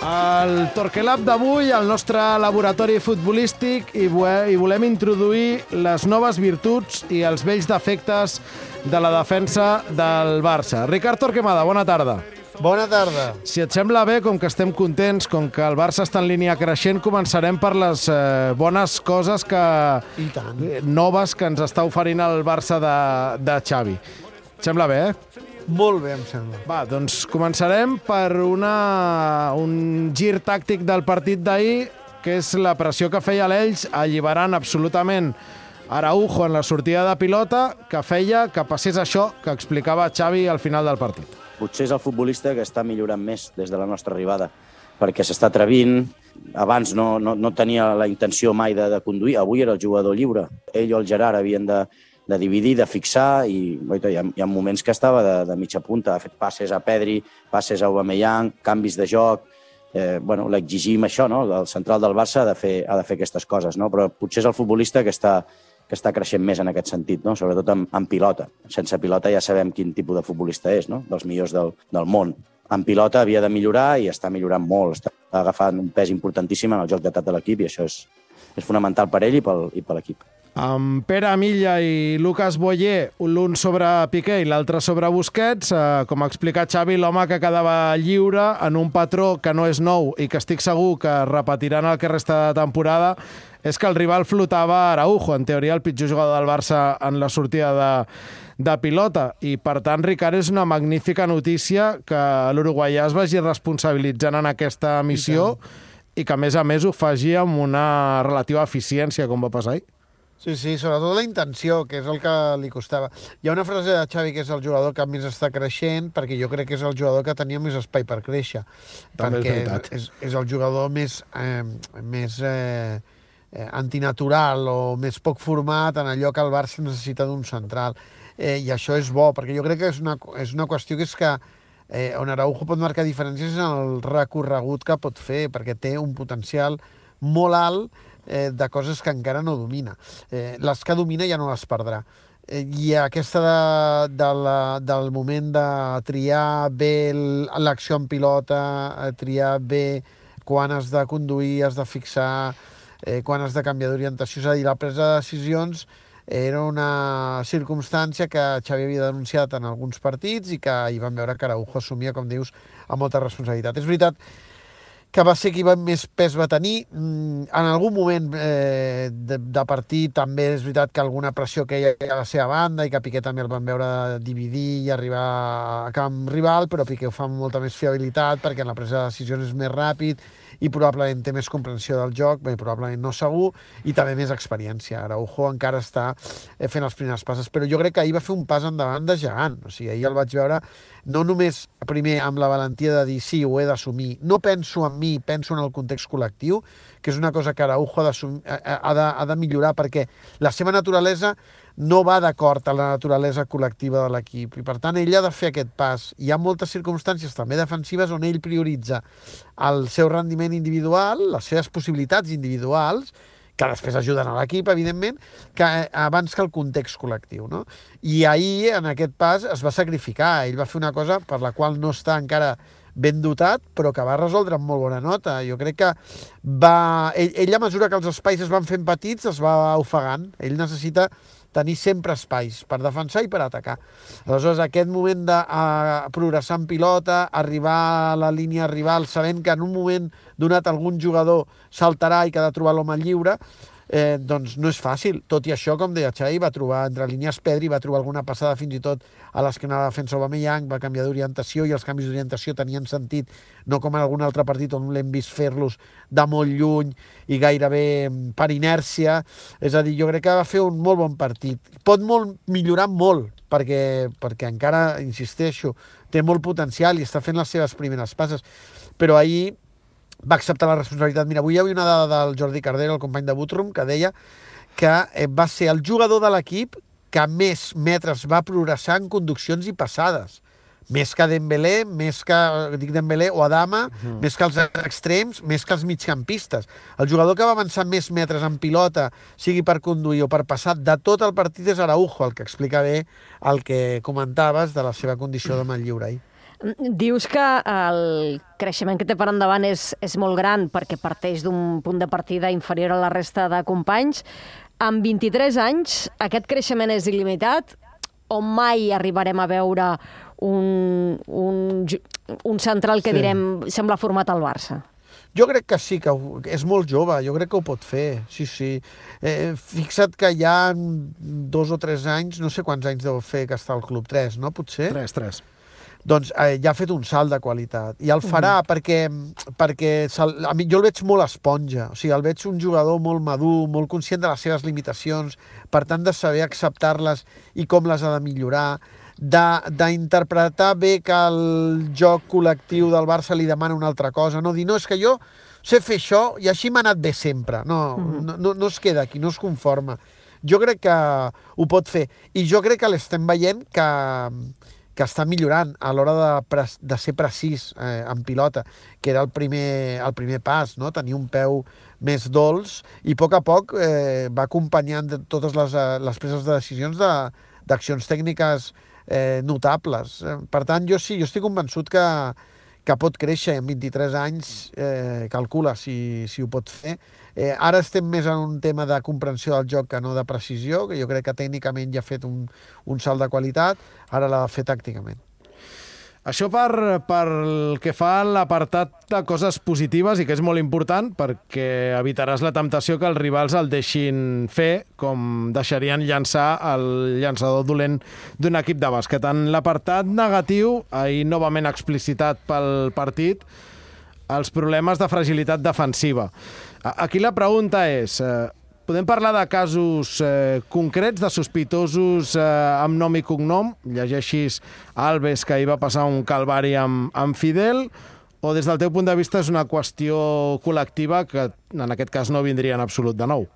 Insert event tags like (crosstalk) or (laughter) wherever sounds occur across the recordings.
El Torquelab d'avui, el nostre laboratori futbolístic, i, i volem introduir les noves virtuts i els vells defectes de la defensa del Barça. Ricard Torquemada, bona tarda. Bona tarda. Si et sembla bé, com que estem contents, com que el Barça està en línia creixent, començarem per les eh, bones coses que I tant. noves que ens està oferint el Barça de, de Xavi. Et sembla bé, eh? Molt bé, em sembla. Va, doncs començarem per una, un gir tàctic del partit d'ahir, que és la pressió que feia l'Ells, alliberant absolutament Araujo en la sortida de pilota, que feia que passés això que explicava Xavi al final del partit. Potser és el futbolista que està millorant més des de la nostra arribada, perquè s'està atrevint, abans no, no, no tenia la intenció mai de, de conduir, avui era el jugador lliure. Ell o el Gerard havien de, de dividir, de fixar, i oita, hi, ha, hi ha moments que estava de, de mitja punta, ha fet passes a Pedri, passes a Aubameyang, canvis de joc, eh, bueno, l'exigim això, no? El central del Barça ha de fer, ha de fer aquestes coses, no? Però potser és el futbolista que està, que està creixent més en aquest sentit, no? sobretot en, en pilota. Sense pilota ja sabem quin tipus de futbolista és, no? dels millors del, del món. En pilota havia de millorar i està millorant molt, està agafant un pes importantíssim en el joc d'atac de l'equip i això és, és fonamental per ell i pel, i per l'equip. Amb Pere Milla i Lucas Boyer, l'un sobre Piqué i l'altre sobre Busquets, eh, com ha explicat Xavi, l'home que quedava lliure en un patró que no és nou i que estic segur que repetiran el que resta de temporada, és que el rival flotava Araujo, en teoria el pitjor jugador del Barça en la sortida de, de pilota. I, per tant, Ricard, és una magnífica notícia que l'uruguaià es vagi responsabilitzant en aquesta missió i, i que, a més a més, ho faci amb una relativa eficiència, com va passar ahir. Sí, sí, sobretot la intenció, que és el que li costava. Hi ha una frase de Xavi que és el jugador que més està creixent, perquè jo crec que és el jugador que tenia més espai per créixer. També és perquè veritat. és, és el jugador més, eh, més eh, eh, antinatural o més poc format en allò que el Barça necessita d'un central. Eh, I això és bo, perquè jo crec que és una, és una qüestió que és que eh, on Araujo pot marcar diferències és en el recorregut que pot fer, perquè té un potencial molt alt eh, de coses que encara no domina. Eh, les que domina ja no les perdrà. Eh, I aquesta de, de la, del moment de triar bé l'acció en pilota, eh, triar bé quan has de conduir, has de fixar, eh, quan has de canviar d'orientació, és a dir, la presa de decisions era una circumstància que Xavi havia denunciat en alguns partits i que hi van veure que Araujo assumia, com dius, amb molta responsabilitat. És veritat que va ser qui va més pes va tenir. Mm, En algun moment eh, de, de partit també és veritat que alguna pressió que hi ha a la seva banda i que Piqué també el van veure dividir i arribar a camp rival, però Piqué ho fa amb molta més fiabilitat perquè en la presa de decisions és més ràpid i probablement té més comprensió del joc, bé, probablement no segur, i també més experiència. Araujo encara està eh, fent els primers passes, però jo crec que ahir va fer un pas endavant de gegant. O sigui, ahir el vaig veure no només primer amb la valentia de dir sí, ho he d'assumir, no penso en mi, penso en el context col·lectiu, que és una cosa que Araujo ha, ha, de, ha de millorar perquè la seva naturalesa no va d'acord a la naturalesa col·lectiva de l'equip i per tant ell ha de fer aquest pas. Hi ha moltes circumstàncies també defensives on ell prioritza el seu rendiment individual, les seves possibilitats individuals, que després ajuden a l'equip, evidentment, que eh, abans que el context col·lectiu. No? I ahir, en aquest pas, es va sacrificar. Ell va fer una cosa per la qual no està encara ben dotat, però que va resoldre amb molt bona nota. Jo crec que va... Ell, ell a mesura que els espais es van fent petits, es va ofegant. Ell necessita tenir sempre espais per defensar i per atacar. Aleshores, aquest moment de uh, progressar en pilota, arribar a la línia rival, sabent que en un moment donat algun jugador saltarà i que ha de trobar l'home lliure, eh, doncs no és fàcil. Tot i això, com deia Xavi, va trobar entre línies Pedri, va trobar alguna passada fins i tot a l'esquena de defensa Aubameyang, va canviar d'orientació i els canvis d'orientació tenien sentit, no com en algun altre partit on l'hem vist fer-los de molt lluny i gairebé per inèrcia. És a dir, jo crec que va fer un molt bon partit. Pot molt millorar molt, perquè, perquè encara, insisteixo, té molt potencial i està fent les seves primeres passes. Però ahir va acceptar la responsabilitat. Mira, avui hi havia una dada del Jordi Cardero, el company de Butrum, que deia que eh, va ser el jugador de l'equip que més metres va progressar en conduccions i passades. Més que Dembélé, més que, dic Dembélé, o Adama, -huh. més que els extrems, més que els migcampistes. El jugador que va avançar més metres en pilota, sigui per conduir o per passar, de tot el partit és Araujo, el que explica bé el que comentaves de la seva condició de mal lliure ahir. Dius que el creixement que té per endavant és, és molt gran perquè parteix d'un punt de partida inferior a la resta de companys. Amb 23 anys, aquest creixement és il·limitat o mai arribarem a veure un, un, un central que sí. direm sembla format al Barça? Jo crec que sí, que és molt jove, jo crec que ho pot fer, sí, sí. Eh, fixa't que ja dos o tres anys, no sé quants anys deu fer que està al club, tres, no, potser? Tres, tres. Doncs eh, ja ha fet un salt de qualitat. I el farà mm. perquè, perquè a mi jo el veig molt esponja, o sigui, el veig un jugador molt madur, molt conscient de les seves limitacions, per tant de saber acceptar-les i com les ha de millorar d'interpretar bé que el joc col·lectiu del Barça li demana una altra cosa, no dir, no, és que jo sé fer això i així m'ha anat bé sempre. No, mm -hmm. no, no es queda aquí, no es conforma. Jo crec que ho pot fer. I jo crec que l'estem veient que, que està millorant a l'hora de, de ser precís eh, en pilota, que era el primer, el primer pas, no? tenir un peu més dolç, i a poc a poc eh, va acompanyant de totes les, eh, les preses de decisions d'accions de, tècniques eh, notables. Eh, per tant, jo sí, jo estic convençut que, que pot créixer en 23 anys, eh, calcula si, si ho pot fer. Eh, ara estem més en un tema de comprensió del joc que no de precisió, que jo crec que tècnicament ja ha fet un, un salt de qualitat, ara l'ha de fer tàcticament. Això per, per el que fa a l'apartat de coses positives i que és molt important perquè evitaràs la temptació que els rivals el deixin fer com deixarien llançar el llançador dolent d'un equip de bàsquet. En l'apartat negatiu, ahir novament explicitat pel partit, els problemes de fragilitat defensiva. Aquí la pregunta és, eh, Podem parlar de casos eh, concrets, de sospitosos eh, amb nom i cognom? Llegeixis Alves, que hi va passar un calvari amb, amb Fidel, o des del teu punt de vista és una qüestió col·lectiva que en aquest cas no vindria en absolut de nou?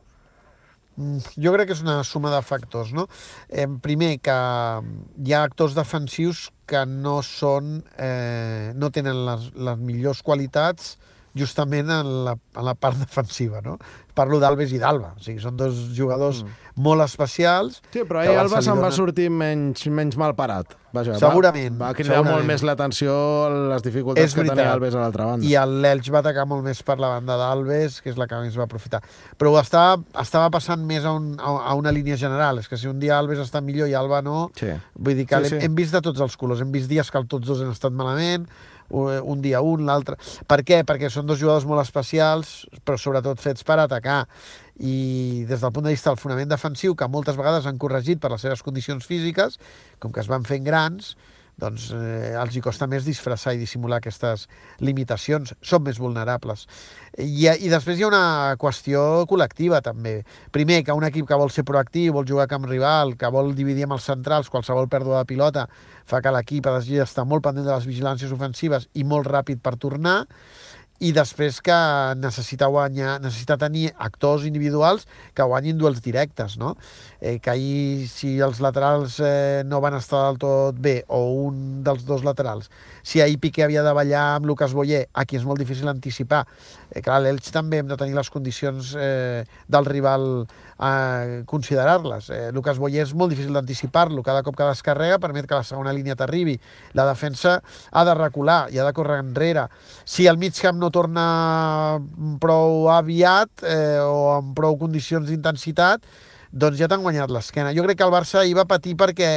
Mm, jo crec que és una suma de factors, no? Eh, primer, que hi ha actors defensius que no són, eh, no tenen les, les millors qualitats justament en la, en la part (laughs) defensiva, no? Parlo d'Alves i d'Alba, o sigui, són dos jugadors mm. molt especials. Sí, però ahir Alba se'n va sortir menys, menys mal parat. Vaja, segurament. Va, va cridar segurament. molt més l'atenció les dificultats és que veritat. tenia Alves a l'altra banda. I l'Elx va atacar molt més per la banda d'Alves, que és la que més va aprofitar. Però ho estava, estava passant més a, un, a, una línia general. És que si un dia Alves està millor i Alba no... Sí. Vull dir que sí, sí. hem vist de tots els colors. Hem vist dies que tots dos han estat malament, un dia un, l'altre. Per què? Perquè són dos jugadors molt especials, però sobretot fets per atacar. I des del punt de vista del fonament defensiu, que moltes vegades han corregit per les seves condicions físiques, com que es van fent grans, doncs eh, els hi costa més disfressar i dissimular aquestes limitacions, són més vulnerables. I, I després hi ha una qüestió col·lectiva, també. Primer, que un equip que vol ser proactiu, vol jugar camp rival, que vol dividir amb els centrals, qualsevol pèrdua de pilota fa que l'equip ha d'estar molt pendent de les vigilàncies ofensives i molt ràpid per tornar, i després que necessita guanyar, necessita tenir actors individuals que guanyin duels directes, no? Eh, que ahir, si els laterals eh, no van estar del tot bé, o un dels dos laterals, si ahir Piqué havia de ballar amb Lucas Boyer, aquí és molt difícil anticipar. Eh, clar, l'Elx també hem de tenir les condicions eh, del rival a considerar-les. Eh, Lucas Boyer és molt difícil d'anticipar-lo. Cada cop que descarrega permet que la segona línia t'arribi. La defensa ha de recular i ha de córrer enrere. Si el mig camp no torna prou aviat eh, o amb prou condicions d'intensitat, doncs ja t'han guanyat l'esquena. Jo crec que el Barça hi va patir perquè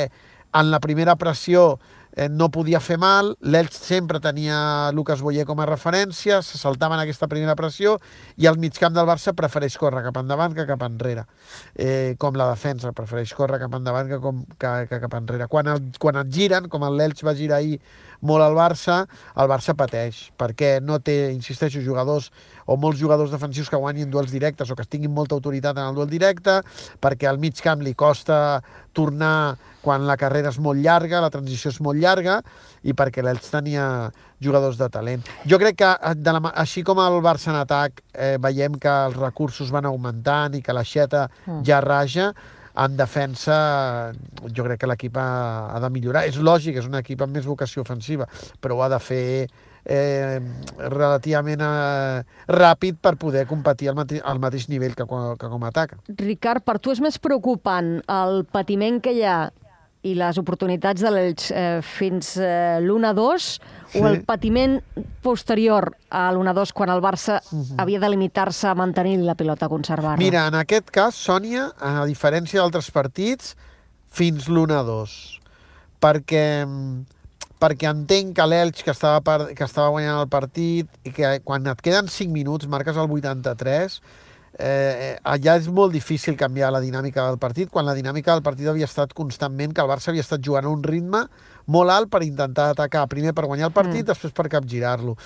en la primera pressió eh, no podia fer mal, l'Elx sempre tenia Lucas Boyer com a referència, se saltaven aquesta primera pressió i el migcamp del Barça prefereix córrer cap endavant que cap enrere, eh, com la defensa prefereix córrer cap endavant que, com, que, que cap enrere. Quan, el, quan et giren, com l'Elx va girar ahir molt al Barça, el Barça pateix, perquè no té, insisteixo, jugadors o molts jugadors defensius que guanyin duels directes o que tinguin molta autoritat en el duel directe, perquè al mig camp li costa tornar quan la carrera és molt llarga, la transició és molt llarga, i perquè l'Elx tenia jugadors de talent. Jo crec que, eh, de la, així com el Barça en atac, eh, veiem que els recursos van augmentant i que la Xeta mm. ja raja, en defensa jo crec que l'equip ha, ha de millorar. És lògic, és un equip amb més vocació ofensiva, però ho ha de fer eh, relativament eh, ràpid per poder competir al, mate al mateix nivell que, que com a atac. Ricard, per tu és més preocupant el patiment que hi ha i les oportunitats de l'Elx eh, fins eh, l'1-2 sí. o el patiment posterior a l'1-2 quan el Barça uh -huh. havia de limitar-se a mantenir la pilota, a conservar-la? Mira, en aquest cas, Sònia, a diferència d'altres partits, fins l'1-2. Perquè, perquè entenc que l'Elx, que, estava per, que estava guanyant el partit, i que quan et queden 5 minuts, marques el 83, eh, allà és molt difícil canviar la dinàmica del partit, quan la dinàmica del partit havia estat constantment que el Barça havia estat jugant a un ritme molt alt per intentar atacar, primer per guanyar el partit, mm. després per capgirar-lo.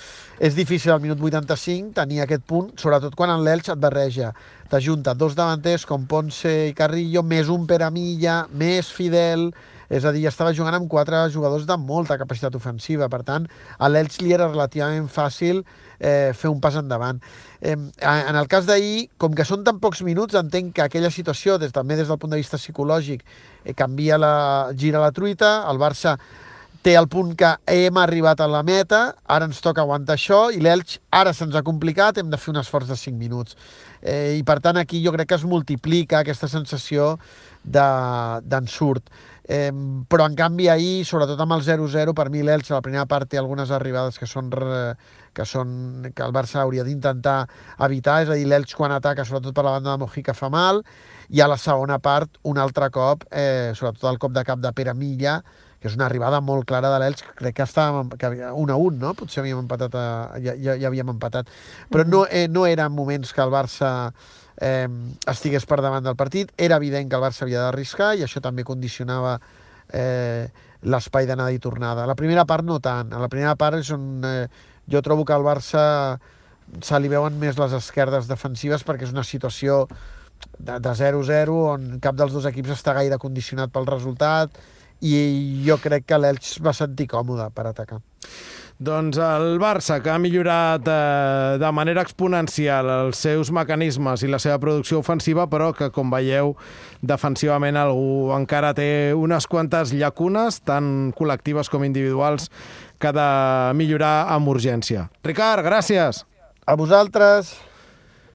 És difícil al minut 85 tenir aquest punt, sobretot quan en l'Elx et barreja. T'ajunta dos davanters com Ponce i Carrillo, més un per a Milla, més Fidel, és a dir, estava jugant amb quatre jugadors de molta capacitat ofensiva, per tant, a l'Elx li era relativament fàcil eh, fer un pas endavant. Eh, en el cas d'ahir, com que són tan pocs minuts, entenc que aquella situació, des, també des del punt de vista psicològic, eh, canvia la, gira la truita, el Barça té el punt que hem arribat a la meta, ara ens toca aguantar això, i l'Elx ara se'ns ha complicat, hem de fer un esforç de 5 minuts. Eh, I per tant aquí jo crec que es multiplica aquesta sensació d'ensurt. De, Eh, però en canvi ahir, sobretot amb el 0-0, per mi l'Elx a la primera part té algunes arribades que són que, són, que el Barça hauria d'intentar evitar, és a dir, l'Elx quan ataca, sobretot per la banda de Mojica, fa mal, i a la segona part, un altre cop, eh, sobretot el cop de cap de Pere Milla, que és una arribada molt clara de l'Elx, crec que estàvem que un a un, no? Potser havíem empatat, a, ja, ja, ja havíem empatat. Però no, eh, no eren moments que el Barça eh, estigués per davant del partit. Era evident que el Barça havia d'arriscar i això també condicionava eh, l'espai d'anada i tornada. La primera part no tant. A la primera part és on eh, jo trobo que al Barça se li veuen més les esquerdes defensives perquè és una situació de 0-0 on cap dels dos equips està gaire condicionat pel resultat i jo crec que l'Elx va sentir còmode per atacar. Doncs el Barça, que ha millorat eh, de manera exponencial els seus mecanismes i la seva producció ofensiva, però que, com veieu, defensivament algú encara té unes quantes llacunes, tant col·lectives com individuals, que ha de millorar amb urgència. Ricard, gràcies. A vosaltres.